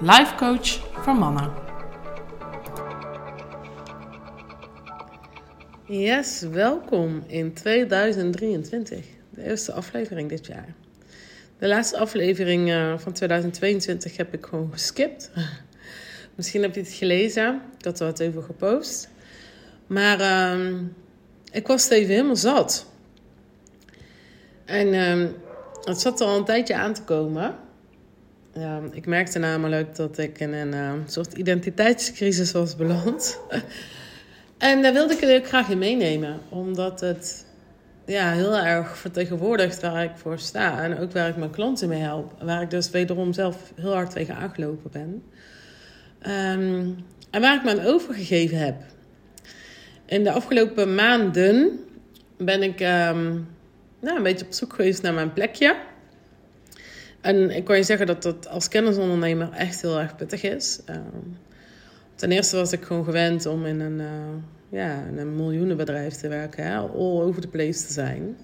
life coach voor mannen. Yes, welkom in 2023. De eerste aflevering dit jaar. De laatste aflevering uh, van 2022 heb ik gewoon geskipt. Misschien heb je het gelezen. Ik had er wat over gepost. Maar uh, ik was het even helemaal zat. En uh, het zat al een tijdje aan te komen. Ik merkte namelijk dat ik in een uh, soort identiteitscrisis was beland. en daar wilde ik er ook graag in meenemen. Omdat het ja, heel erg vertegenwoordigt waar ik voor sta. En ook waar ik mijn klanten mee help. Waar ik dus wederom zelf heel hard tegen aangelopen ben. Um, en waar ik me aan overgegeven heb. In de afgelopen maanden ben ik nou, een beetje op zoek geweest naar mijn plekje. En ik kan je zeggen dat dat als kennisondernemer echt heel erg pittig is. Um, ten eerste was ik gewoon gewend om in een, uh, ja, een miljoenenbedrijf te werken. Hè? All over the place te zijn.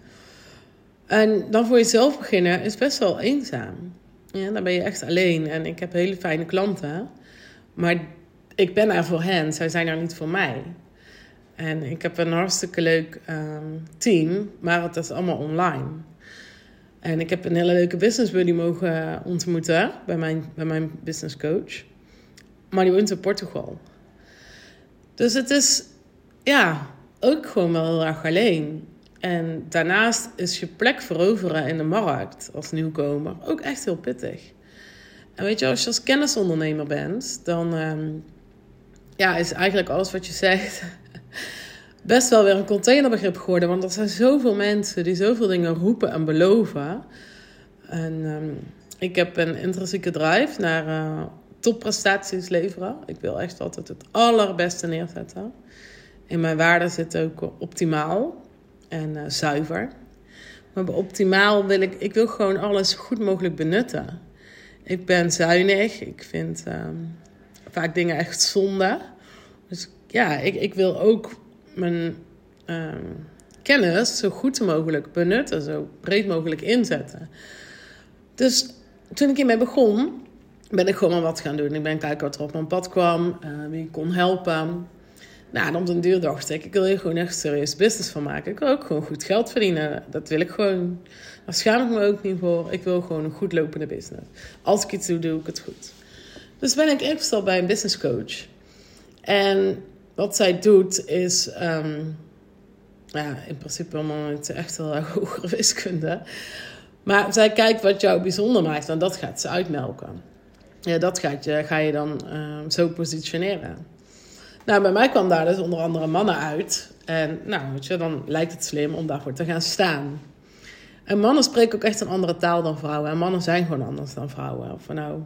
En dan voor jezelf beginnen is best wel eenzaam. Ja, dan ben je echt alleen. En ik heb hele fijne klanten. Maar ik ben er voor hen. Zij zijn er niet voor mij. En ik heb een hartstikke leuk um, team, maar het is allemaal online. En ik heb een hele leuke business buddy mogen ontmoeten bij mijn, bij mijn business coach. Maar die woont in Portugal. Dus het is, ja, ook gewoon wel heel erg alleen. En daarnaast is je plek veroveren in de markt als nieuwkomer ook echt heel pittig. En weet je, als je als kennisondernemer bent, dan um, ja, is eigenlijk alles wat je zegt best wel weer een containerbegrip geworden. Want er zijn zoveel mensen die zoveel dingen roepen en beloven. En um, ik heb een intrinsieke drive naar uh, topprestaties leveren. Ik wil echt altijd het allerbeste neerzetten. In mijn waarde zit ook optimaal en uh, zuiver. Maar bij optimaal wil ik, ik wil gewoon alles goed mogelijk benutten. Ik ben zuinig. Ik vind um, vaak dingen echt zonde. Dus ja, ik, ik wil ook mijn um, kennis zo goed mogelijk benutten, zo breed mogelijk inzetten. Dus toen ik hiermee begon, ben ik gewoon maar wat gaan doen. Ik ben kijken wat er op mijn pad kwam, uh, wie ik kon helpen. Nou, en om den duur dacht ik, ik wil hier gewoon echt serieus business van maken. Ik wil ook gewoon goed geld verdienen. Dat wil ik gewoon. Daar schaam ik me ook niet voor. Ik wil gewoon een goed lopende business. Als ik iets doe, doe ik het goed. Dus ben ik ingesteld bij een business coach. En wat zij doet is, um, ja, in principe allemaal het echt heel erg hogere wiskunde. Maar zij kijkt wat jou bijzonder maakt en dat gaat ze uitmelken. Ja, dat gaat je, ga je dan um, zo positioneren. Nou, bij mij kwam daar dus onder andere mannen uit. En nou, weet je, dan lijkt het slim om daarvoor te gaan staan. En mannen spreken ook echt een andere taal dan vrouwen. En mannen zijn gewoon anders dan vrouwen. Of nou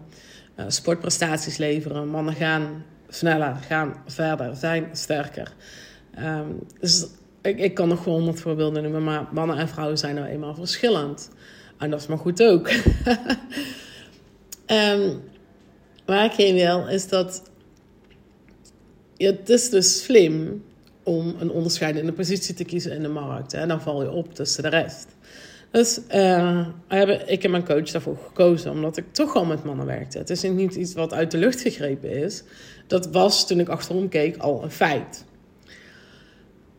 uh, sportprestaties leveren. Mannen gaan sneller, gaan verder, zijn sterker. Um, dus ik, ik kan nog gewoon honderd voorbeelden noemen, maar mannen en vrouwen zijn nou eenmaal verschillend. En dat is maar goed ook. um, waar ik heen wil, is dat ja, het is dus slim om een onderscheidende positie te kiezen in de markt. Hè? Dan val je op tussen de rest. Dus hebben ik en mijn coach daarvoor gekozen, omdat ik toch al met mannen werkte. Het is niet iets wat uit de lucht gegrepen is. Dat was toen ik achterom keek al een feit.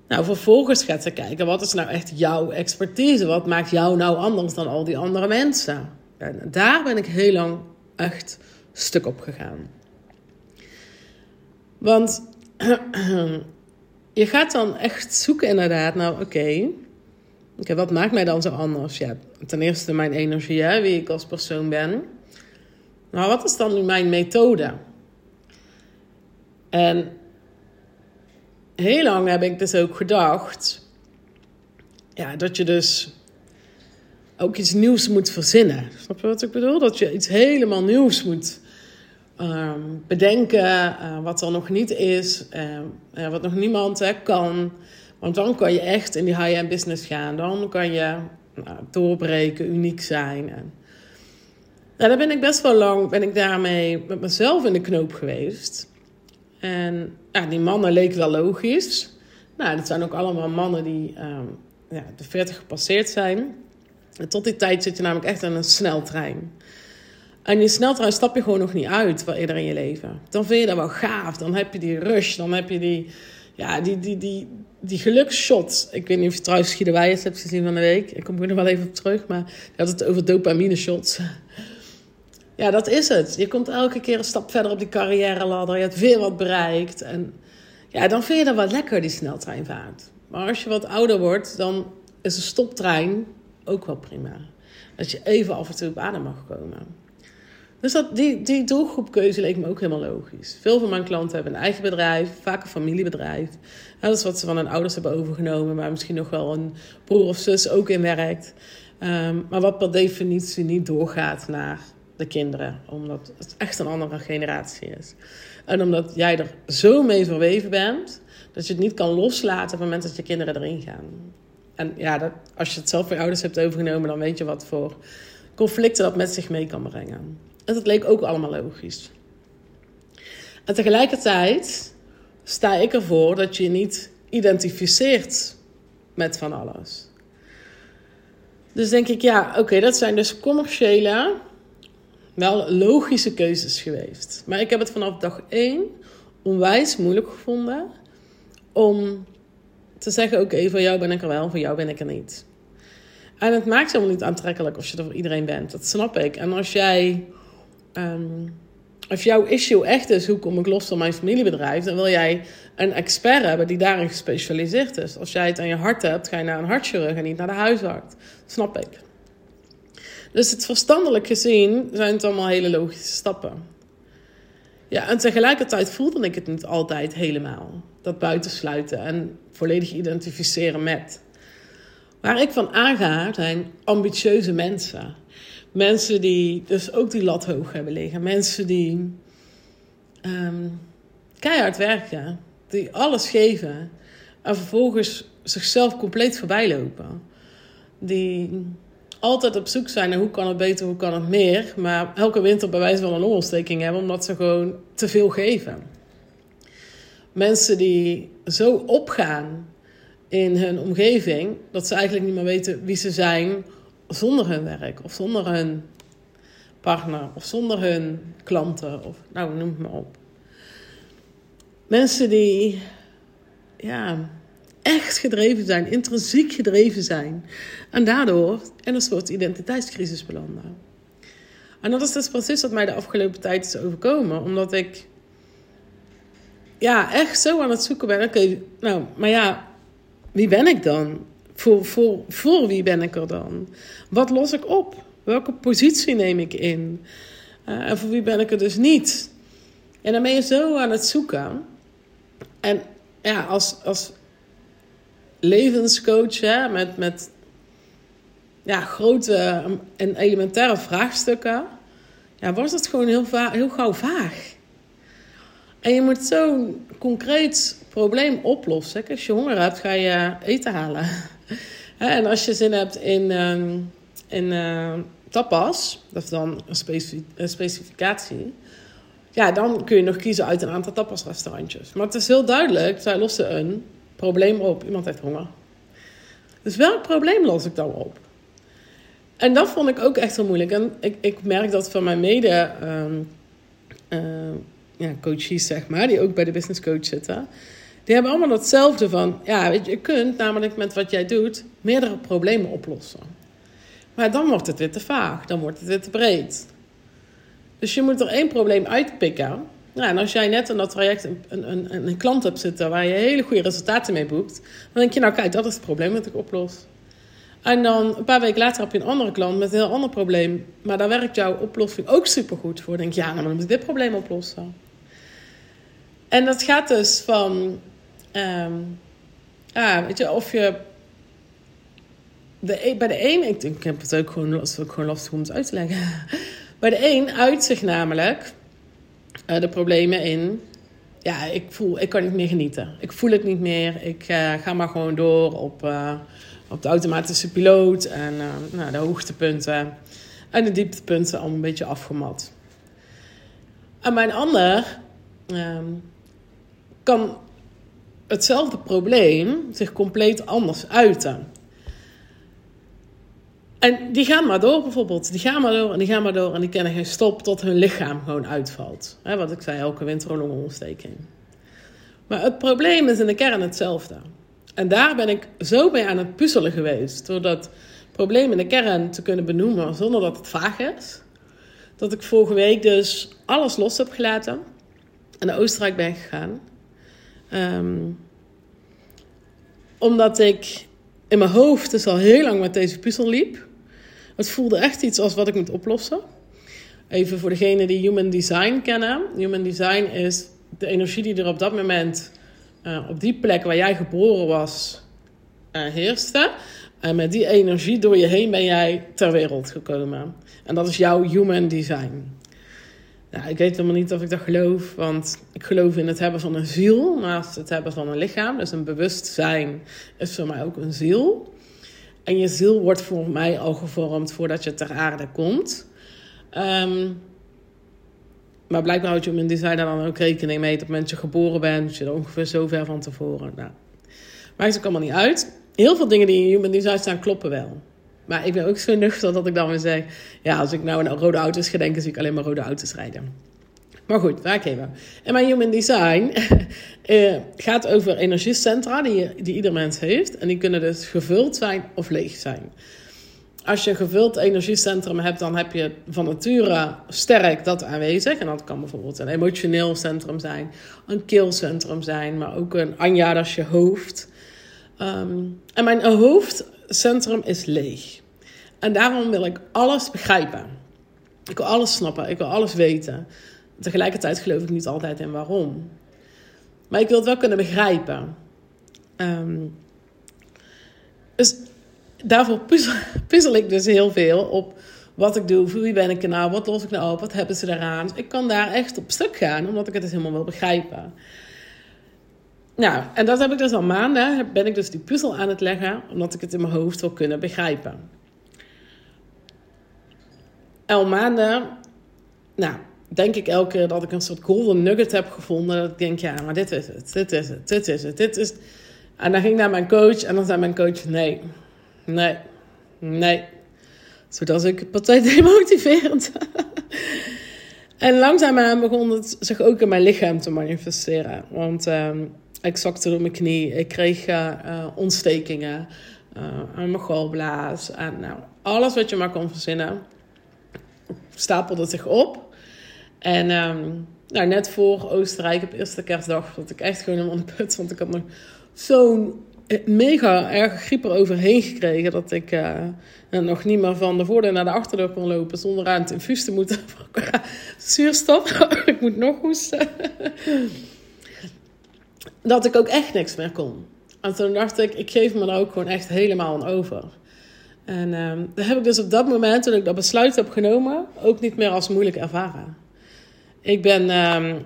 Nou, vervolgens gaat ze kijken, wat is nou echt jouw expertise? Wat maakt jou nou anders dan al die andere mensen? En daar ben ik heel lang echt stuk op gegaan. Want je gaat dan echt zoeken inderdaad naar, oké, okay, wat maakt mij dan zo anders? Ja, ten eerste mijn energie, wie ik als persoon ben. Maar wat is dan nu mijn methode? En heel lang heb ik dus ook gedacht ja, dat je dus ook iets nieuws moet verzinnen. Snap je wat ik bedoel? Dat je iets helemaal nieuws moet ehm, bedenken wat er nog niet is, wat nog niemand hè, kan. Want dan kan je echt in die high-end business gaan. Dan kan je nou, doorbreken, uniek zijn. En, nou, daar ben ik best wel lang ben ik daarmee met mezelf in de knoop geweest. En ja, die mannen leken wel logisch. Nou, dat zijn ook allemaal mannen die um, ja, de 40 gepasseerd zijn. En tot die tijd zit je namelijk echt in een sneltrein. En die sneltrein stap je gewoon nog niet uit wel eerder in je leven. Dan vind je dat wel gaaf. Dan heb je die rush. Dan heb je die, ja, die, die, die, die gelukshot. Ik weet niet of je trouwens Schiedewijs hebt gezien van de week. Ik kom er wel even op terug. Maar je had het over dopamine shots. Ja, dat is het. Je komt elke keer een stap verder op die carrière ladder. Je hebt weer wat bereikt. En ja, dan vind je dat wel lekker, die sneltreinvaart. Maar als je wat ouder wordt, dan is een stoptrein ook wel prima. Dat je even af en toe op adem mag komen. Dus dat, die, die doelgroepkeuze leek me ook helemaal logisch. Veel van mijn klanten hebben een eigen bedrijf, vaak een familiebedrijf. dat is wat ze van hun ouders hebben overgenomen, maar misschien nog wel een broer of zus ook in werkt. Ehm, maar wat per definitie niet doorgaat naar de kinderen, omdat het echt een andere generatie is. En omdat jij er zo mee verweven bent, dat je het niet kan loslaten op het moment dat je kinderen erin gaan. En ja, dat, als je het zelf bij ouders hebt overgenomen, dan weet je wat voor conflicten dat met zich mee kan brengen. En dat leek ook allemaal logisch. En tegelijkertijd sta ik ervoor dat je niet identificeert met van alles. Dus denk ik, ja, oké, dat zijn dus commerciële, wel logische keuzes geweest. Maar ik heb het vanaf dag één onwijs moeilijk gevonden om te zeggen: oké, voor jou ben ik er wel, voor jou ben ik er niet. En het maakt helemaal niet aantrekkelijk als je er voor iedereen bent. Dat snap ik. En als jij um, als jouw issue echt is, hoe kom ik los van mijn familiebedrijf, dan wil jij een expert hebben die daarin gespecialiseerd is. Als jij het aan je hart hebt, ga je naar een hartchirurg en niet naar de huisarts. snap ik. Dus het verstandelijk gezien zijn het allemaal hele logische stappen. Ja, en tegelijkertijd voelde ik het niet altijd helemaal. Dat buitensluiten en volledig identificeren met. Waar ik van aanga zijn ambitieuze mensen Mensen die dus ook die lat hoog hebben liggen. Mensen die um, keihard werken. Die alles geven. En vervolgens zichzelf compleet voorbij lopen. Die altijd op zoek zijn naar hoe kan het beter, hoe kan het meer. Maar elke winter bij wijze van een longontsteking hebben omdat ze gewoon te veel geven. Mensen die zo opgaan in hun omgeving dat ze eigenlijk niet meer weten wie ze zijn zonder hun werk of zonder hun partner of zonder hun klanten of nou noem het maar op. Mensen die ja, echt gedreven zijn, intrinsiek gedreven zijn en daardoor in een soort identiteitscrisis belanden. En dat is dus precies wat mij de afgelopen tijd is overkomen, omdat ik ja, echt zo aan het zoeken ben. Oké, nou, maar ja, wie ben ik dan? Voor, voor, voor wie ben ik er dan? Wat los ik op? Welke positie neem ik in? Uh, en voor wie ben ik er dus niet? En dan ben je zo aan het zoeken. En ja, als, als levenscoach hè, met, met ja, grote en elementaire vraagstukken, ja, was het gewoon heel, heel gauw vaag. En je moet zo'n concreet probleem oplossen. Als je honger hebt, ga je eten halen. En als je zin hebt in, ehm, in uh, tapas, dat is dan een, specificatie, ja, dan kun je nog kiezen uit een aantal tapasrestaurantjes. Maar het is heel duidelijk, zij lossen een probleem op. Iemand heeft honger. Dus welk probleem los ik dan op? En dat vond ik ook echt heel moeilijk. En ik, ik merk dat van mijn mede um, uh, ja, coaches, zeg maar, die ook bij de business coach zitten die hebben allemaal hetzelfde van, ja, weet je, je kunt namelijk met wat jij doet meerdere problemen oplossen. Maar dan wordt het weer te vaag, dan wordt het weer te breed. Dus je moet er één probleem uitpikken. Ja, en als jij net in dat traject een, een, een, klant hebt zitten waar je hele goede resultaten mee boekt, dan denk je, nou kijk, dat is het probleem dat ik oplos. En dan een paar weken later heb je een andere klant met een heel ander probleem, maar daar werkt jouw oplossing ook supergoed voor. Dan denk je, ja, nou, dan moet ik dit probleem oplossen. En dat gaat dus van Um, weet je, of je. De, e, bij de een, ik, ik heb het ook gewoon, ook gewoon lastig om het uit te leggen. Bij de een uit zich namelijk uh, de problemen in. Ja, ik voel, ik kan niet meer genieten. Ik voel het niet meer. Ik uh, ga maar gewoon door op, uh, op de automatische piloot en nou, de hoogtepunten en de dieptepunten al een beetje afgemat. En mijn ander um, kan hetzelfde probleem zich compleet anders uiten. En die gaan maar door bijvoorbeeld. Die gaan maar door en die gaan maar door en die kennen geen stop tot hun lichaam gewoon uitvalt. He, wat ik zei, elke winter een longontsteking. Maar het probleem is in de kern hetzelfde. En daar ben ik zo mee aan het puzzelen geweest. Door dat probleem in de kern te kunnen benoemen zonder dat het vaag is. Dat ik vorige week dus alles los heb gelaten. En naar Oostenrijk ben gegaan. Um, omdat ik in mijn hoofd dus al heel lang met deze puzzel liep. Het voelde echt iets als wat ik moet oplossen. Even voor degenen die Human Design kennen. Human Design is de energie die er op dat moment, uh, op die plek waar jij geboren was, uh, heerste. En met die energie door je heen ben jij ter wereld gekomen. En dat is jouw Human Design. Nou, ik weet helemaal niet of ik dat geloof, want ik geloof in het hebben van een ziel naast het hebben van een lichaam. Dus een bewustzijn is voor mij ook een ziel. En je ziel wordt voor mij al gevormd voordat je ter aarde komt. Um, maar blijkbaar houdt je in design dan ook rekening mee dat je geboren bent, je er ongeveer zo ver van tevoren. Nou, maakt ook allemaal niet uit. Heel veel dingen die in human design staan kloppen wel. Maar ik ben ook zo nuchter dat ik dan weer zeg... Ja, als ik nou naar rode auto's ga denken... zie ik alleen maar rode auto's rijden. Maar goed, waar ik even. En mijn human design uh, gaat over energiecentra die, die ieder mens heeft. En die kunnen dus gevuld zijn of leeg zijn. Als je een gevuld energiecentrum hebt, dan heb je van nature sterk dat aanwezig. En dat kan bijvoorbeeld een emotioneel centrum zijn, een keelcentrum zijn, maar ook een anja, dat je hoofd. Um, en mijn hoofdcentrum is leeg. En daarom wil ik alles begrijpen. Ik wil alles snappen, ik wil alles weten. Tegelijkertijd geloof ik niet altijd in waarom. Maar ik wil het wel kunnen begrijpen. Um, dus daarvoor puzzel, puzzel, ik dus heel veel op wat ik doe, voor wie ben ik nou, wat los ik nou op, wat hebben ze eraan. ik kan daar echt op stuk gaan, omdat ik het dus helemaal wil begrijpen. Nou, en dat heb ik dus al maanden, ben ik dus die puzzel aan het leggen, omdat ik het in mijn hoofd wil kunnen begrijpen. al maanden, nou, denk ik elke keer dat ik een soort golden nugget heb gevonden. Dat ik denk, ja, maar dit is het, dit is het, dit is het, dit is En dan ging ik naar mijn coach en dan zei mijn coach, nee, nee, nee. Zodat ik partij demotiverend. en langzaamaan begon het zich ook in mijn lichaam te manifesteren. Want uh, ik zakte door mijn knie, ik kreeg uh, ontstekingen uh, aan mijn galblaas. En nou, alles wat je maar kon verzinnen, stapelde zich op. En um, nou, net voor Oostenrijk, op eerste kerstdag, dat ik echt gewoon helemaal de put. Want ik had nog zo'n mega erge griep eroverheen gekregen. Dat ik uh, nog niet meer van de voordeur naar de achterdeur kon lopen. Zonder aan het infuus te moeten. Zuurstof. ik moet nog hoesten. Dat ik ook echt niks meer kon. En toen dacht ik, ik geef me daar ook gewoon echt helemaal aan over. En uh, dat heb ik dus op dat moment, toen ik dat besluit heb genomen, ook niet meer als moeilijk ervaren. Ik ben um,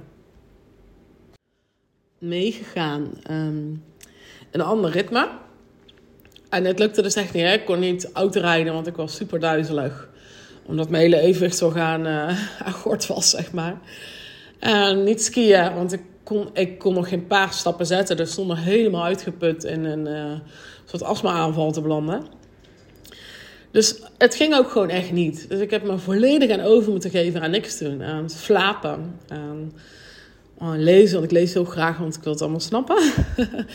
meegegaan um, in een ander ritme. En het lukte dus echt niet. Hè? Ik kon niet autorijden, want ik was super duizelig. Omdat mijn hele evenwichtsorgaan uh, aan gort was, zeg maar. En niet skiën, want ik ik kon nog geen paar stappen zetten. Dus stond helemaal uitgeput in een uh, soort astma-aanval te belanden. Dus het ging ook gewoon echt niet. Dus ik heb me volledig aan over moeten geven aan niks doen. Aan slapen. Aan, aan lezen, want ik lees heel graag, want ik wil het allemaal snappen.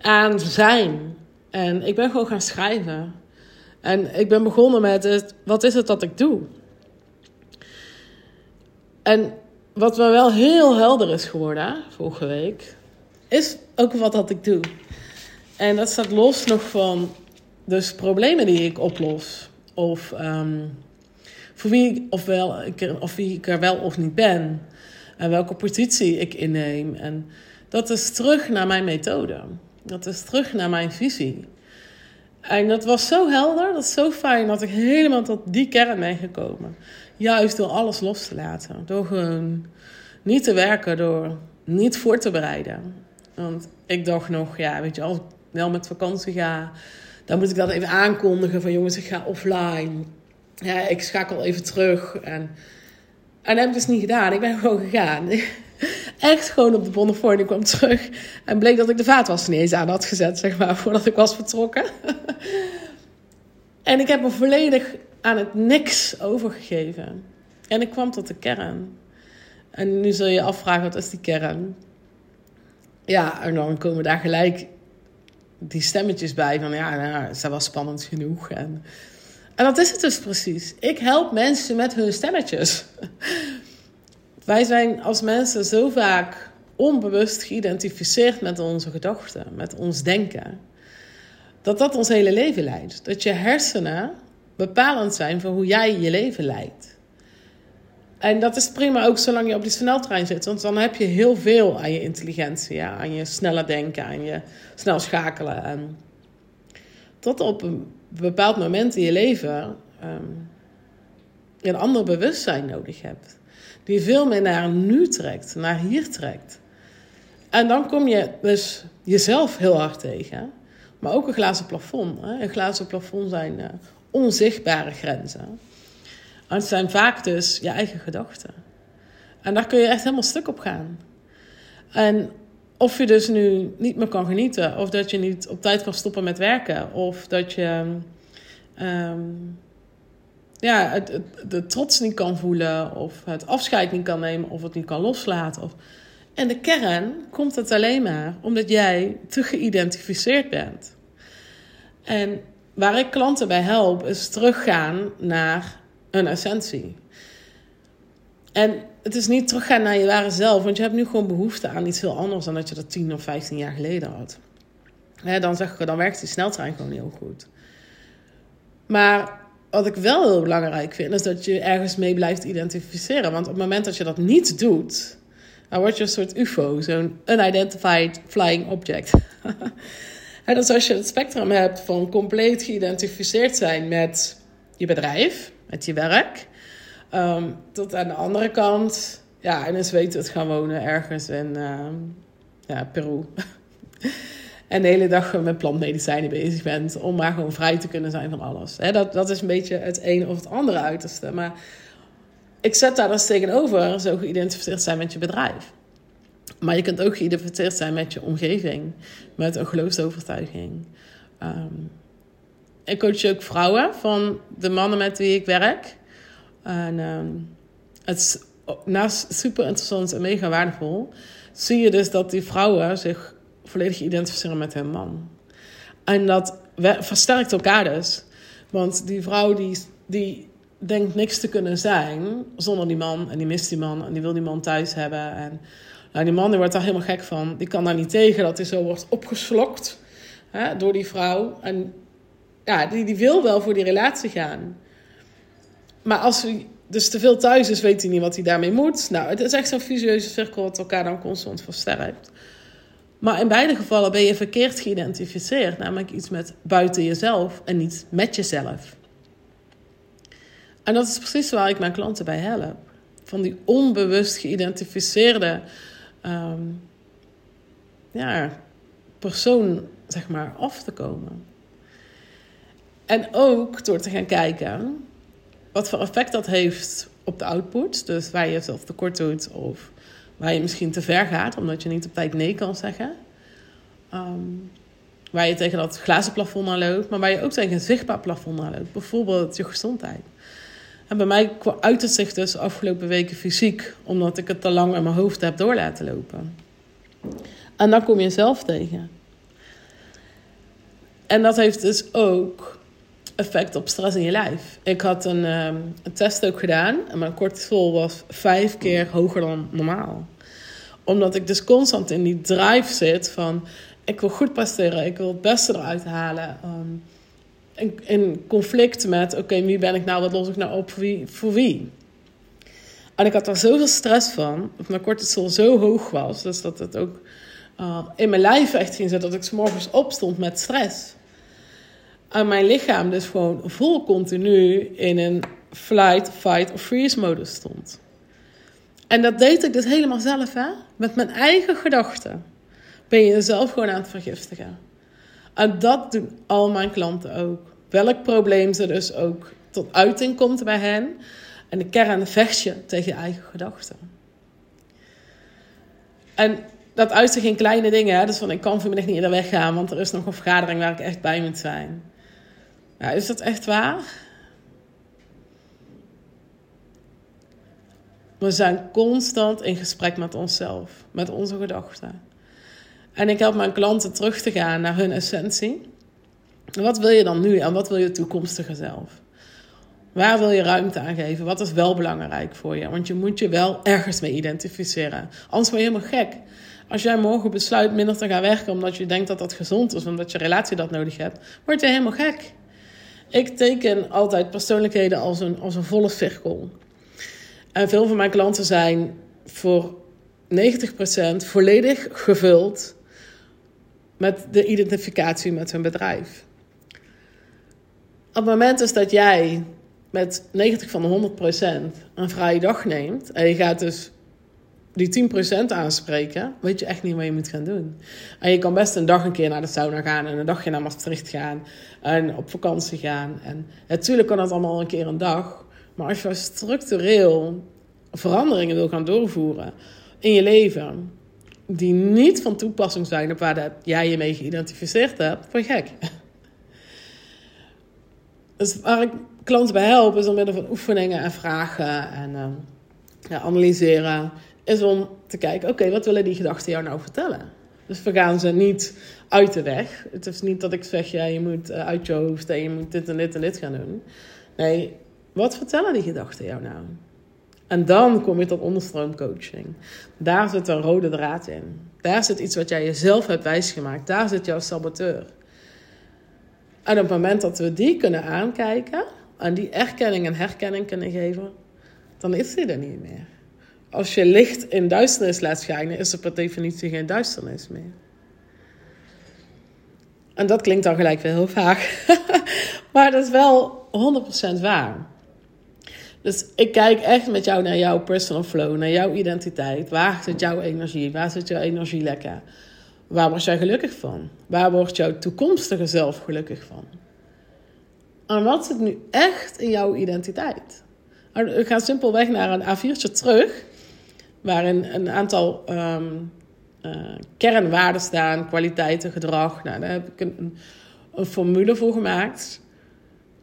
aan zijn. En ik ben gewoon gaan schrijven. En ik ben begonnen met het, wat is het dat ik doe? En wat me wel heel helder is geworden vorige week, is ook wat dat ik doe. En dat staat los nog van dus problemen die ik oplos. Of um, voor wie, wel, of wie ik er wel of niet ben. En welke positie ik inneem. En dat is terug naar mijn methode. Dat is terug naar mijn visie. En dat was zo helder, dat is zo fijn dat ik helemaal tot die kern ben gekomen. Juist door alles los te laten. Door gewoon niet te werken, door niet voor te bereiden. Want ik dacht nog, ja, weet je, als ik wel met vakantie ga, dan moet ik dat even aankondigen van jongens, ik ga offline. Ja, ik schakel even terug. En, en dat heb ik dus niet gedaan. Ik ben gewoon gegaan. Echt gewoon op de Bonnefoy. Ik kwam terug en bleek dat ik de vaatwas niet eens aan had gezet, zeg maar, voordat ik was vertrokken. en ik heb me volledig aan het niks overgegeven. En ik kwam tot de kern. En nu zul je afvragen, wat is die kern? Ja, en dan komen daar gelijk die stemmetjes bij van ja, nou, wel spannend genoeg. En, en dat is het dus precies. Ik help mensen met hun stemmetjes. Wij zijn als mensen zo vaak onbewust geïdentificeerd met onze gedachten, met ons denken, dat dat ons hele leven leidt. Dat je hersenen bepalend zijn voor hoe jij je leven leidt. En dat is prima ook zolang je op die sneltrein zit. Want dan heb je heel veel aan je intelligentie, ja, aan je sneller denken, aan je snel schakelen. En tot op een bepaald moment in je leven um, een ander bewustzijn nodig hebt. Die veel meer naar nu trekt, naar hier trekt. En dan kom je dus jezelf heel hard tegen. Maar ook een glazen plafond. Hè? Een glazen plafond zijn uh, onzichtbare grenzen. En het zijn vaak dus je eigen gedachten. En daar kun je echt helemaal stuk op gaan. En of je dus nu niet meer kan genieten, of dat je niet op tijd kan stoppen met werken, of dat je um, ja, het, de trots niet kan voelen, of het afscheid niet kan nemen, of het niet kan loslaten. En de kern komt het alleen maar omdat jij te geïdentificeerd bent. En waar ik klanten bij help, is teruggaan naar een essentie. En het is niet teruggaan naar je ware zelf, want je hebt nu gewoon behoefte aan iets heel anders dan dat je dat 10 of 15 jaar geleden had. dan zeg ik, dan werkt die sneltrein gewoon heel goed. Maar wat ik wel heel belangrijk vind, is dat je ergens mee blijft identificeren. Want op het moment dat je dat niet doet, dan word je een soort UFO, zo'n unidentified flying object. dus als je het spectrum hebt van compleet geïdentificeerd zijn met je bedrijf, met je werk, um, tot aan de andere kant, ja, en eens weten het gaan wonen ergens in uh, ja, Peru. en de hele dag met plantmedicijnen bezig bent. Om maar gewoon vrij te kunnen zijn van alles. dat, dat is een beetje het ene of het andere uiterste. Maar ik zet daar dus tegenover zo geïdentificeerd zijn met je bedrijf. Maar je kunt ook geïdentificeerd zijn met je omgeving. Met een geloofsovertuiging. Um, ik coach ook vrouwen van de mannen met wie ik werk. En um, het is naast super interessant en mega waardevol... zie je dus dat die vrouwen zich volledig identificeren met hun man. En dat versterkt elkaar dus. Want die vrouw die, die denkt niks te kunnen zijn zonder die man. En die mist die man en die wil die man thuis hebben. En nou, die man die wordt daar helemaal gek van. Die kan daar niet tegen dat hij zo wordt opgeslokt hè, door die vrouw. En ja, die, die wil wel voor die relatie gaan. Maar als hij dus te veel thuis is, weet hij niet wat hij daarmee moet. Nou, het is echt zo'n visieuze cirkel wat elkaar dan constant versterkt. Maar in beide gevallen ben je verkeerd geïdentificeerd, namelijk iets met buiten jezelf en niet met jezelf. En dat is precies waar ik mijn klanten bij help. Van die onbewust geïdentificeerde um, ja, persoon, zeg maar, af te komen. En ook door te gaan kijken wat voor effect dat heeft op de output. Dus waar je jezelf tekort doet of waar je misschien te ver gaat omdat je niet op tijd nee kan zeggen. Ehm, waar je tegen dat glazen plafond aan loopt, maar waar je ook tegen een zichtbaar plafond aan loopt. Bijvoorbeeld je gezondheid. En bij mij uit het zich dus afgelopen weken fysiek, omdat ik het te lang in mijn hoofd heb door laten lopen. En dan kom je zelf tegen. En dat heeft dus ook effect op stress in je lijf. Ik had een, um, een test ook gedaan en mijn cortisol was vijf keer hoger dan normaal. Omdat ik dus constant in die drive zit van ik wil goed presteren, ik wil het beste eruit halen. Um, in, conflict met oké, wie ben ik nou, wat los ik nou op voor wie? En ik had er zoveel stress van, dat mijn cortisol zo hoog was, dus dat het ook uh, in mijn lijf echt ging zitten, dat ik s morgens opstond met stress. En mijn lichaam dus gewoon vol continu in een flight, fight of freeze modus stond. En dat deed ik dus helemaal zelf, hè? Met mijn eigen gedachten. Ben je jezelf gewoon aan het vergiftigen. En dat doen al mijn klanten ook. Welk probleem ze dus ook tot uiting komt bij hen. En de kern vecht je tegen je eigen gedachten. En dat uit zich in kleine dingen. Hè? Dus van ik kan vanmiddag niet in de weg gaan, want er is nog een vergadering waar ik echt bij moet zijn. Ja, is dat echt waar? We zijn constant in gesprek met onszelf, met onze gedachten. En ik help mijn klanten terug te gaan naar hun essentie. Wat wil je dan nu en wat wil je toekomstige zelf? Waar wil je ruimte aan geven? Wat is wel belangrijk voor je? Want je moet je wel ergens mee identificeren. Anders word je helemaal gek. Als jij morgen besluit minder te gaan werken omdat je denkt dat dat gezond is, omdat je relatie dat nodig hebt, word je helemaal gek. Ik teken altijd persoonlijkheden als een, als een volle cirkel. En veel van mijn klanten zijn voor 90% volledig gevuld met de identificatie met hun bedrijf. Op het moment is dat jij met 90 van de 100% een vrije dag neemt en je gaat dus die 10% aanspreken, weet je echt niet wat je moet gaan doen. En je kan best een dag een keer naar de sauna gaan en een dagje naar Maastricht gaan en op vakantie gaan. En natuurlijk kan dat allemaal een keer een dag, maar als je structureel veranderingen wil gaan doorvoeren in je leven, die niet van toepassing zijn op waar jij je mee geïdentificeerd hebt, word je gek. Dus waar ik klanten bij help, is door middel van oefeningen en vragen en uh, ja, analyseren, is om te kijken, oké, wat willen die gedachten jou nou vertellen? Dus we gaan ze niet uit de weg. Het is niet dat ik zeg, ja, je moet uh, uit je hoofd en je moet dit en dit en dit gaan doen. Nee, wat vertellen die gedachten jou nou? En dan kom je tot onderstroomcoaching. Daar zit een rode draad in. Daar zit iets wat jij jezelf hebt wijsgemaakt. Daar zit jouw saboteur. En op het moment dat we die kunnen aankijken en die erkenning en herkenning kunnen geven, dan is die er niet meer. Als je licht in duisternis laat schijnen, is er per definitie geen duisternis meer. En dat klinkt dan gelijk weer heel vaag. maar dat is wel 100% waar. Dus ik kijk echt met jou naar jouw personal flow, naar jouw identiteit. Waar zit jouw energie? Waar zit jouw energie lekker? Waar word jij gelukkig van? Waar wordt jouw toekomstige zelf gelukkig van? En wat zit nu echt in jouw identiteit? Nou, ik ga simpelweg naar een A4'tje terug, waarin een aantal um, uh, kernwaarden staan, kwaliteiten, gedrag. Nou, daar heb ik een, een formule voor gemaakt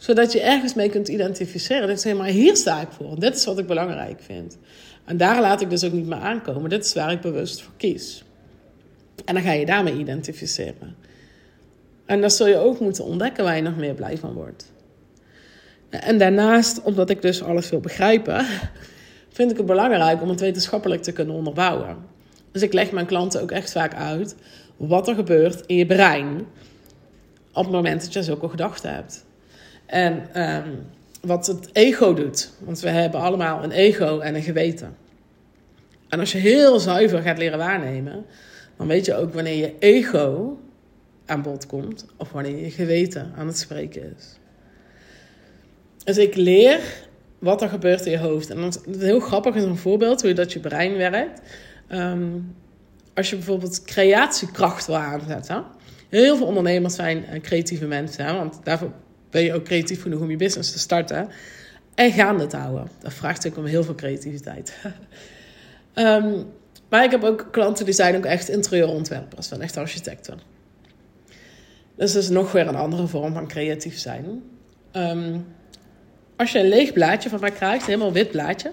zodat je ergens mee kunt identificeren. Dat zeg maar, hier sta ik voor. Dit is wat ik belangrijk vind. En daar laat ik dus ook niet meer aankomen. Dit is waar ik bewust voor kies. En dan ga je daarmee identificeren. En dan zul je ook moeten ontdekken waar je nog meer blij van wordt. En daarnaast, omdat ik dus alles wil begrijpen, vind ik het belangrijk om het wetenschappelijk te kunnen onderbouwen. Dus ik leg mijn klanten ook echt vaak uit wat er gebeurt in je brein op het moment dat je zulke gedachten hebt. En ehm, wat het ego doet. Want we hebben allemaal een ego en een geweten. En als je heel zuiver gaat leren waarnemen, dan weet je ook wanneer je ego aan bod komt of wanneer je geweten aan het spreken is. Dus ik leer wat er gebeurt in je hoofd. En dat is heel grappig is een voorbeeld hoe dat je brein werkt. Ehm, als je bijvoorbeeld creatiekracht wil aanzetten. Heel veel ondernemers zijn eh, creatieve mensen, hè, want daarvoor ben je ook creatief genoeg om je business te starten en gaande te houden. Dat vraagt ook om heel veel creativiteit. um, maar ik heb ook klanten die zijn ook echt interieurontwerpers, zijn echt architecten. Dus dat is nog weer een andere vorm van creatief zijn. Um, als je een leeg blaadje van mij krijgt, helemaal wit blaadje,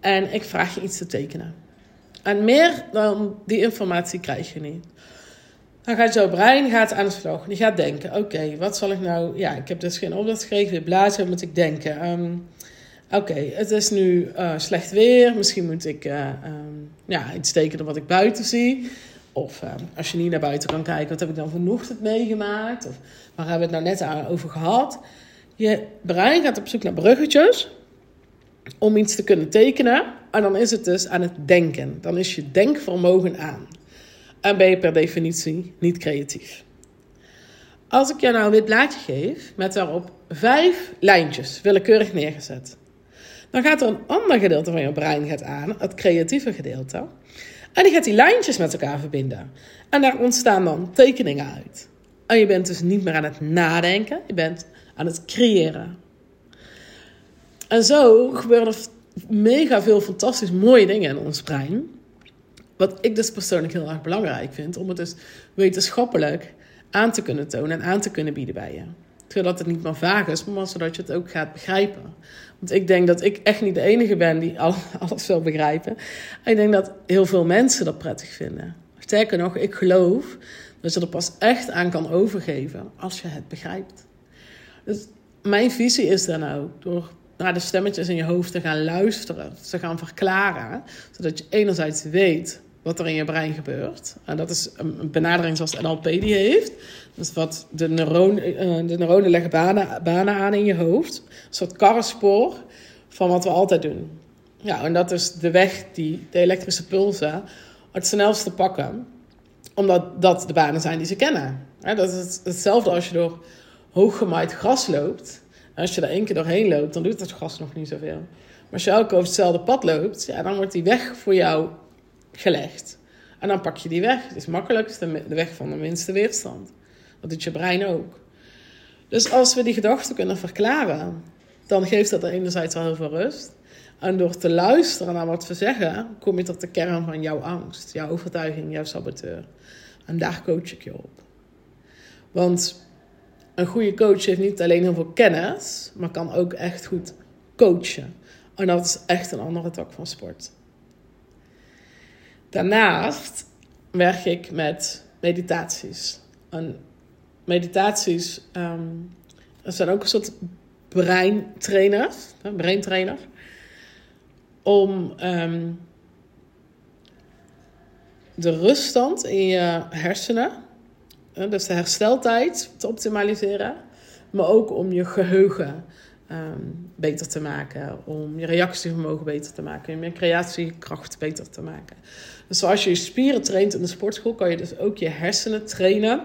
en ik vraag je iets te tekenen. En meer dan die informatie krijg je niet. Dan gaat jouw brein gaat aan de slag. Die gaat denken: oké, wat zal ik nou. Ja, ik heb dus geen opdracht gekregen, dit blaadje, moet ik denken. Um, oké, het is nu uh, slecht weer. Misschien moet ik uh, um, ja, iets tekenen wat ik buiten zie. Of uh, als je niet naar buiten kan kijken, wat heb ik dan vanochtend meegemaakt? Of waar hebben we het nou net over gehad? Je brein gaat op zoek naar bruggetjes om iets te kunnen tekenen. En dan is het dus aan het denken. Dan is je denkvermogen aan. En ben je per definitie niet creatief. Als ik jou nou een wit blaadje geef met daarop vijf lijntjes willekeurig neergezet, dan gaat er een ander gedeelte van je brein aan, het creatieve gedeelte. En die gaat die lijntjes met elkaar verbinden. En daar ontstaan dan tekeningen uit. En je bent dus niet meer aan het nadenken, je bent aan het creëren. En zo gebeuren mega veel fantastisch mooie dingen in ons brein. Wat ik dus persoonlijk heel erg belangrijk vind, om het dus wetenschappelijk aan te kunnen tonen en aan te kunnen bieden bij je. Zodat het niet maar vaag is, maar zodat je het ook gaat begrijpen. Want ik denk dat ik echt niet de enige ben die alles wil begrijpen. En ik denk dat heel veel mensen dat prettig vinden. Sterker nog, ik geloof dat je er pas echt aan kan overgeven als je het begrijpt. Dus mijn visie is dan ook door naar de stemmetjes in je hoofd te gaan luisteren, te gaan verklaren, zodat je enerzijds weet wat er in je brein gebeurt. En dat is een benadering zoals NLP die heeft. Dus wat de, neuron, eh, de neuronen leggen banen, banen aan in je hoofd. Een soort karrenspoor van wat we altijd doen. Ja, en dat is de weg die de elektrische pulsen het snelste pakken. Omdat dat de banen zijn die ze kennen. dat is hetzelfde als je door hooggemaaid gras loopt. Als je er één keer doorheen loopt, dan doet het gras nog niet zoveel. Maar als je elke over hetzelfde pad loopt, ja, dan wordt die weg voor jou gelegd. En dan pak je die weg. Het is makkelijk, de weg van de minste weerstand. Dat doet je brein ook. Dus als we die gedachten kunnen verklaren, dan geeft dat er enerzijds al heel veel rust. En door te luisteren naar wat we zeggen, kom je tot de kern van jouw angst, jouw overtuiging, jouw saboteur. En daar coach ik je op. Want een goede coach heeft niet alleen heel veel kennis, maar kan ook echt goed coachen. En dat is echt een andere tak van sport. Daarnaast werk ik met meditaties. En meditaties um, zijn ook een soort breintrainers, braintrainer, om ehm, de ruststand in je hersenen, dus de hersteltijd, te optimaliseren, maar ook om je geheugen um, beter te maken, om je reactievermogen beter te maken, om je creatiekracht beter te maken. Dus zoals je je spieren traint in de sportschool, kan je dus ook je hersenen trainen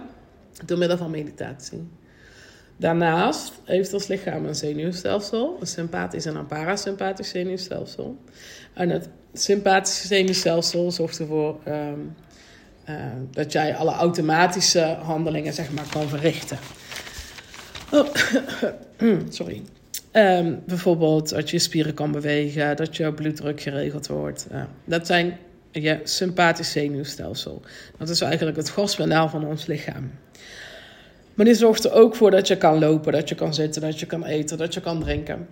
door middel van meditatie. Daarnaast heeft ons lichaam een zenuwstelsel, een sympathisch en een parasympathisch zenuwstelsel. En het sympathische zenuwstelsel zorgt ervoor uh, dat jij alle automatische handelingen zeg maar, kan verrichten. Oh, sorry. Um, bijvoorbeeld dat je spieren kan bewegen, dat je bloeddruk geregeld wordt. Dat zijn je sympathisch zenuwstelsel. Dat is eigenlijk het gaspedaal van ons lichaam. Maar die zorgt er ook voor dat je kan lopen, dat je kan zitten, dat je kan eten, dat je kan drinken.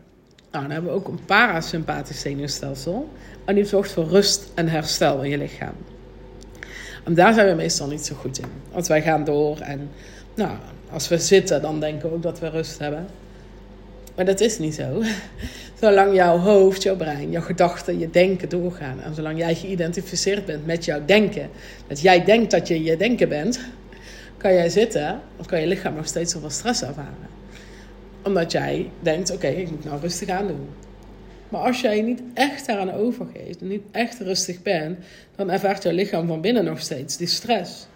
Nou, dan hebben we ook een parasympathisch zenuwstelsel. En die zorgt voor rust en herstel in je lichaam. En daar zijn we meestal niet zo goed in. Want wij gaan door en nou, als we zitten, dan denken we ook dat we rust hebben. Maar dat is niet zo. Zolang jouw hoofd, jouw brein, jouw gedachten, je denken doorgaan. En zolang jij geïdentificeerd bent met jouw denken. Dat jij denkt dat je je denken bent. Kan jij zitten of kan je lichaam nog steeds zoveel stress ervaren. Omdat jij denkt, oké, ik moet nou rustig aan doen. Maar als jij niet echt daaraan overgeeft en niet echt rustig bent, dan ervaart jouw lichaam van binnen nog steeds die stress.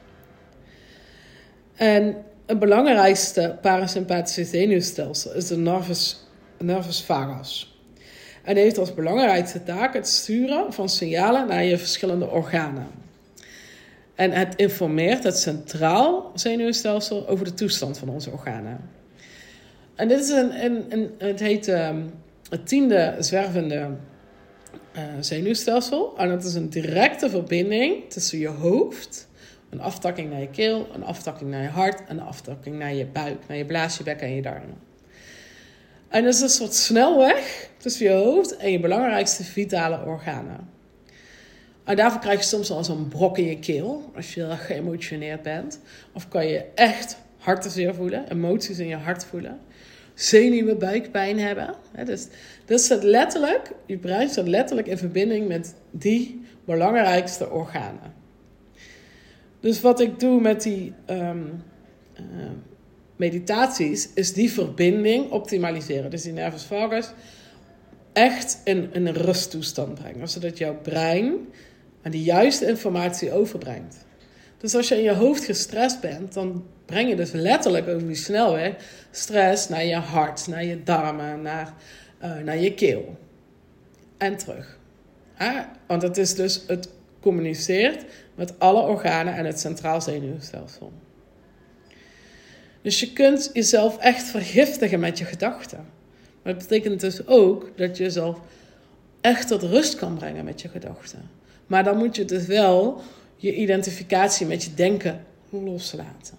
En het belangrijkste parasympathische zenuwstelsel is de nervus, nervus vagus. En heeft als belangrijkste taak het sturen van signalen naar je verschillende organen. En het informeert het centraal zenuwstelsel over de toestand van onze organen. En dit is een, een, het heet ehm, het tiende zwervende uh, zenuwstelsel. En dat is een directe verbinding tussen je hoofd een aftakking naar je keel, een aftakking naar je hart en een aftakking naar je buik, naar je blaasjebek en je darmen. En dat is een soort snelweg tussen je hoofd en je belangrijkste vitale organen. En daarvoor krijg je soms al zo'n brok in je keel als je heel geëmotioneerd bent. Of kan je echt hartzeer voelen, emoties in je hart voelen. Zenuwen, buikpijn hebben. Dus, dus het letterlijk, je brein staat letterlijk in verbinding met die belangrijkste organen. Dus wat ik doe met die um, uh, meditaties, is die verbinding optimaliseren. Dus die nervus vagus echt in, in een rusttoestand brengen. Zodat jouw brein aan de juiste informatie overbrengt. Dus als je in je hoofd gestrest bent, dan breng je dus letterlijk over die snelweg stress naar je hart, naar je darmen, naar, uh, naar je keel. En terug. Want het is dus, het communiceert met alle organen en het centraal zenuwstelsel. Dus je kunt jezelf echt vergiftigen met je gedachten. Maar dat betekent dus ook dat je jezelf echt tot rust kan brengen met je gedachten. Maar dan moet je dus wel je identificatie met je denken loslaten.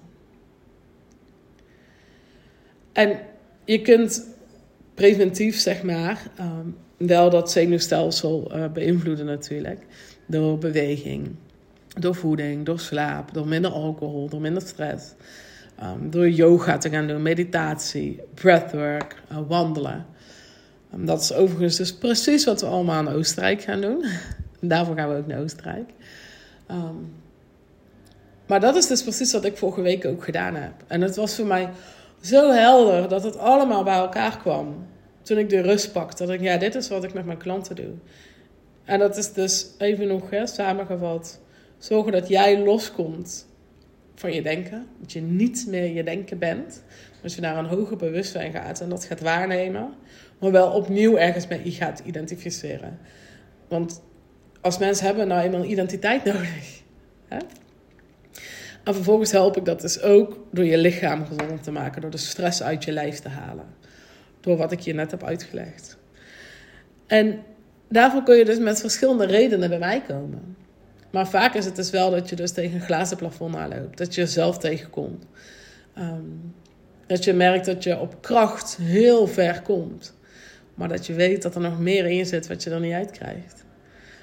En je kunt preventief, zeg maar, ehm, wel dat zenuwstelsel uh, beïnvloeden natuurlijk. Door beweging, door voeding, door slaap, door minder alcohol, door minder stress. Um, door yoga te gaan doen, meditatie, breathwork, uh, wandelen. Um, dat is overigens dus precies wat we allemaal in Oostenrijk gaan doen. Daarvoor gaan we ook naar Oostenrijk. Um, maar dat is dus precies wat ik vorige week ook gedaan heb. En het was voor mij zo helder dat het allemaal bij elkaar kwam. Toen ik de rust pakte, dat ik, ja, dit is wat ik met mijn klanten doe. En dat is dus even nog hè, samengevat. Zorgen dat jij loskomt van je denken. Dat je niet meer je denken bent. Dat je naar een hoger bewustzijn gaat en dat gaat waarnemen. Maar wel opnieuw ergens met je gaat identificeren. Want als mensen hebben nou eenmaal identiteit nodig. Hè? En vervolgens help ik dat dus ook door je lichaam gezonder te maken. Door de stress uit je lijf te halen. Door wat ik je net heb uitgelegd. En daarvoor kun je dus met verschillende redenen bij mij komen. Maar vaak is het dus wel dat je dus tegen een glazen plafond aanloopt. Dat je jezelf tegenkomt. Ehm, dat je merkt dat je op kracht heel ver komt. Maar dat je weet dat er nog meer in zit wat je er niet uitkrijgt.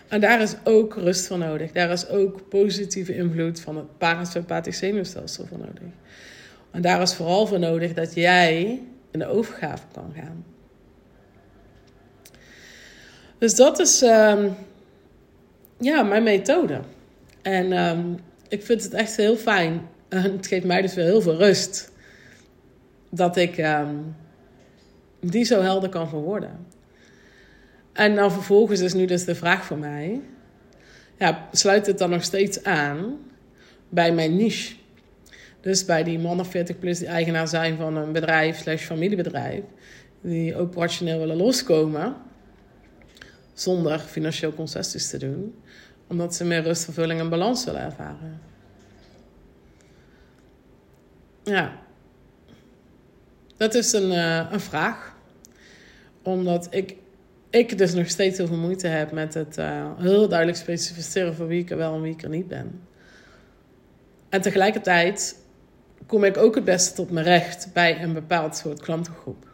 En daar is ook rust voor nodig. Daar is ook positieve invloed van het parasympathisch zenuwstelsel voor nodig. En daar is vooral voor nodig dat jij in de overgave kan gaan. Dus dat is um, ja, mijn methode. En um, ik vind het echt heel fijn. En het geeft mij dus weer heel veel rust. Dat ik um, die zo helder kan verwoorden. En dan vervolgens is nu dus de vraag voor mij: ja, sluit het dan nog steeds aan bij mijn niche? Dus bij die mannen 40 plus die eigenaar zijn van een bedrijf slash familiebedrijf. Die operationeel willen loskomen. Zonder financieel concessies te doen. Omdat ze meer rust, vervulling en balans willen ervaren. Ja. Dat is een, uh, een vraag. Omdat ik ik dus nog steeds heel veel moeite heb met het uh, heel duidelijk specificeren van wie ik er wel en wie ik er niet ben. En tegelijkertijd kom ik ook het beste tot mijn recht bij een bepaald soort klantengroep.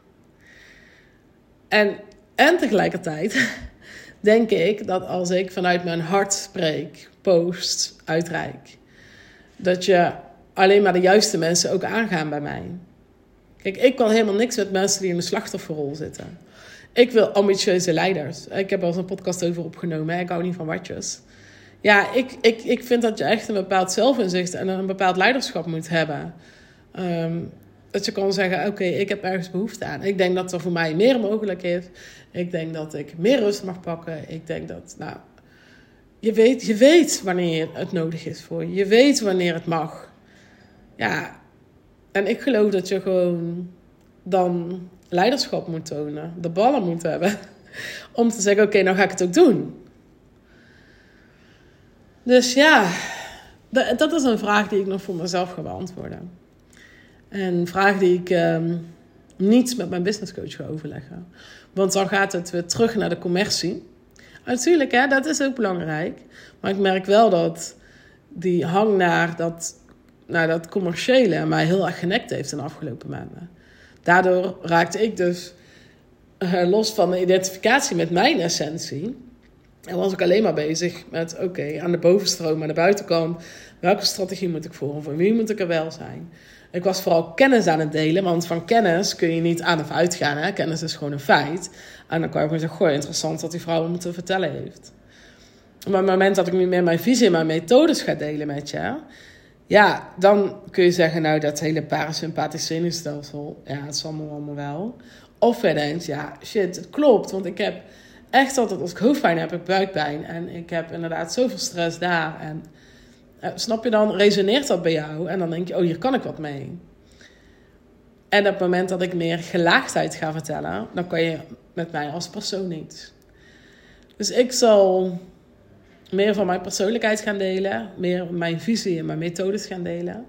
En, en tegelijkertijd denk ik dat als ik vanuit mijn hart spreek, post, uitreik, dat je alleen maar de juiste mensen ook aangaan bij mij. Kijk, ik kan helemaal niks met mensen die in de slachtofferrol zitten. Ik wil ambitieuze leiders. Ik heb al eens een podcast over opgenomen. Ik hou niet van watjes. Ja, ik, ik, ik vind dat je echt een bepaald zelfinzicht en een bepaald leiderschap moet hebben. Ehm, dat je kan zeggen, oké, ik heb ergens behoefte aan. Ik denk dat er voor mij meer mogelijk is. Ik denk dat ik meer rust mag pakken. Ik denk dat, nou, je weet, je weet wanneer het nodig is voor je. Je weet wanneer het mag. Ja, en ik geloof dat je gewoon dan leiderschap moet tonen, de ballen moet hebben. Om te zeggen: Oké, nou ga ik het ook doen. Dus ja, dat is een vraag die ik nog voor mezelf ga beantwoorden. En een vraag die ik um, niet met mijn business coach ga overleggen. Want dan gaat het weer terug naar de commercie. natuurlijk, hè, dat is ook belangrijk. Maar ik merk wel dat die hang naar dat, naar dat commerciële mij heel erg genekt heeft in de afgelopen maanden. Daardoor raakte ik dus uh, los van de identificatie met mijn essentie. En was ik alleen maar bezig met, oké, aan de bovenstroom, aan de buitenkant, welke strategie moet ik volgen? Voor wie moet ik er wel zijn? Ik was vooral kennis aan het delen, want van kennis kun je niet aan of uitgaan. Hè? Kennis is gewoon een feit. En dan kan je gewoon zeggen, goh, interessant wat die vrouw me te vertellen heeft. Maar op het moment dat ik nu meer mijn visie en mijn methodes ga delen met je, ja, dan kun je zeggen, nou, dat hele parasympathisch zenuwstelsel, ja, het is allemaal, allemaal wel. Of je denkt, ja, shit, het klopt, want ik heb echt altijd, als ik hoofdpijn heb, ik buikpijn. En ik heb inderdaad zoveel stress daar. En Uh, snap je dan? Resoneert dat bij jou? En dan denk je, oh, hier kan ik wat mee. En op het moment dat ik meer gelaagdheid ga vertellen, dan kan je met mij als persoon niet. Dus ik zal meer van mijn persoonlijkheid gaan delen, meer mijn visie en mijn methodes gaan delen.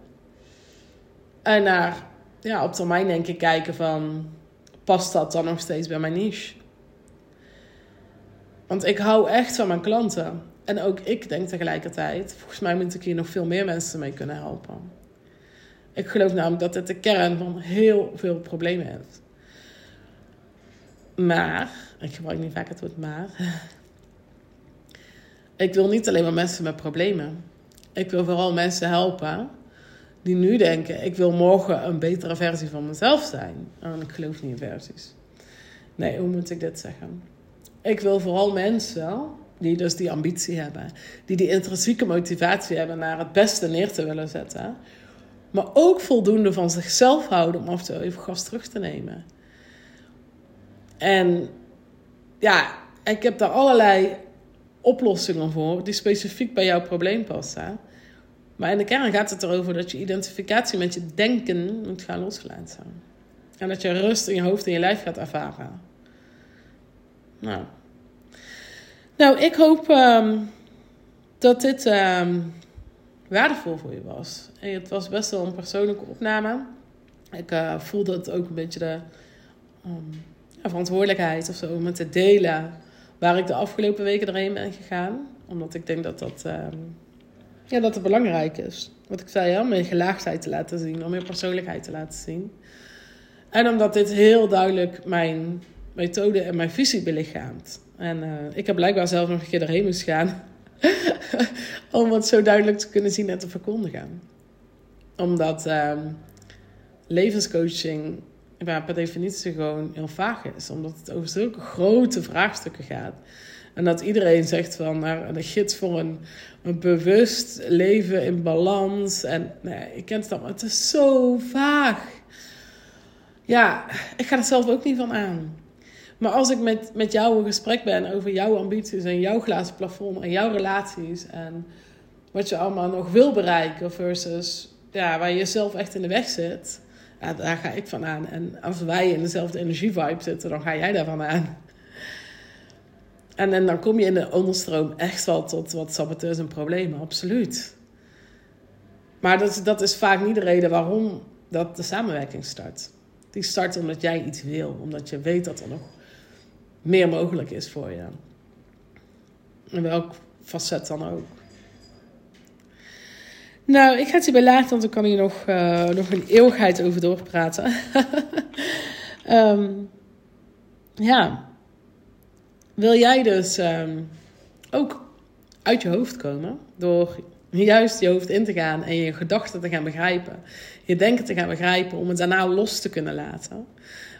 En naar, ja, op termijn denk ik kijken van, past dat dan nog steeds bij mijn niche? Want ik hou echt van mijn klanten. En ook ik denk tegelijkertijd, volgens mij moet ik hier nog veel meer mensen mee kunnen helpen. Ik geloof namelijk dat het de kern van heel veel problemen is. Maar, ik gebruik niet vaak het woord maar. Ik wil niet alleen maar mensen met problemen. Ik wil vooral mensen helpen die nu denken: ik wil morgen een betere versie van mezelf zijn. En ik geloof niet in versies. Nee, hoe moet ik dit zeggen? Ik wil vooral mensen die dus die ambitie hebben, die die intrinsieke motivatie hebben naar het beste neer te willen zetten, maar ook voldoende van zichzelf houden om af en toe even gas terug te nemen. En ja, ik heb daar allerlei oplossingen voor die specifiek bij jouw probleem passen. Maar in de kern gaat het erover dat je identificatie met je denken moet gaan loslaten. En dat je rust in je hoofd en je lijf gaat ervaren. Nou, nou ik hoop um, dat dit um, waardevol voor je was. En het was best wel een persoonlijke opname. Ik uh, voelde het ook een beetje de ja, verantwoordelijkheid of zo om het te delen waar ik de afgelopen weken doorheen ben gegaan. Omdat ik denk dat dat, ja, dat het belangrijk is. Wat ik zei, om meer gelaagdheid te laten zien, om meer persoonlijkheid te laten zien. En omdat dit heel duidelijk mijn methode en mijn visie belichaamt. En uh, ik heb blijkbaar zelf nog een keer erheen moest gaan. om het zo duidelijk te kunnen zien en te verkondigen. Omdat um, levenscoaching ja, per definitie gewoon heel vaag is. Omdat het over zulke grote vraagstukken gaat. En dat iedereen zegt van nou, een gids voor een, een bewust leven in balans. En nee, ik ken het allemaal. Het is zo vaag. Ja, ik ga er zelf ook niet van aan. Maar als ik met, met jou in gesprek ben over jouw ambities en jouw glazen plafond en jouw relaties en wat je allemaal nog wil bereiken versus ja, waar je jezelf echt in de weg zit, daar ga ik van aan. En als wij in dezelfde energievibe zitten, dan ga jij daarvan aan. En, en dan kom je in de onderstroom echt wel tot wat saboteurs en problemen, absoluut. Maar dat, dat is vaak niet de reden waarom dat de samenwerking start. Die start omdat jij iets wil, omdat je weet dat er nog meer mogelijk is voor je. In welk facet dan ook. Nou, ik ga het hierbij laten, want dan kan hier nog, uh, nog een eeuwigheid over doorpraten. um, ja. Wil jij dus um, ook uit je hoofd komen door juist je hoofd in te gaan en je gedachten te gaan begrijpen, je denken te gaan begrijpen om het daarna los te kunnen laten?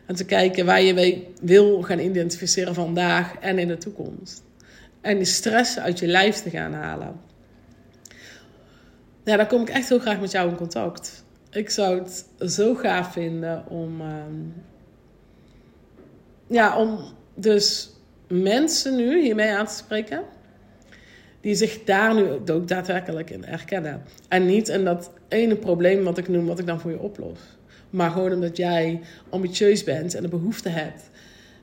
En te kijken waar je wil gaan identificeren vandaag en in de toekomst. En die stress uit je lijf te gaan halen. Ja, dan kom ik echt heel graag met jou in contact. Ik zou het zo gaaf vinden om. Ehm, ja, om dus mensen nu hiermee aan te spreken. Die zich daar nu ook daadwerkelijk in herkennen. En niet in dat ene probleem wat ik noem, wat ik dan voor je oplos. Maar gewoon omdat jij ambitieus bent en de behoefte hebt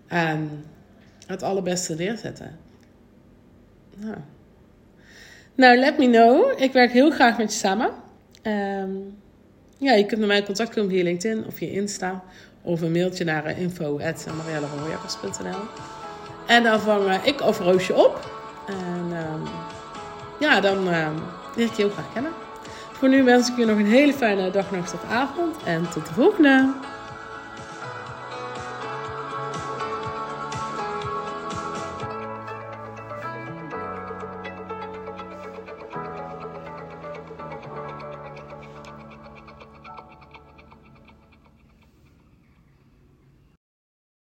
aan het allerbeste neerzetten. Nou. Nou, let me know. Ik werk heel graag met je samen. Um, ja, je kunt met mij contact komen via LinkedIn of via Insta. Of een mailtje naar info.marielleroyakkers.nl En dan vang ik of Roosje op. En um, ja, dan uh, leer ik je heel graag kennen. Voor nu wens ik je nog een hele fijne dag, nacht of avond. En tot de volgende!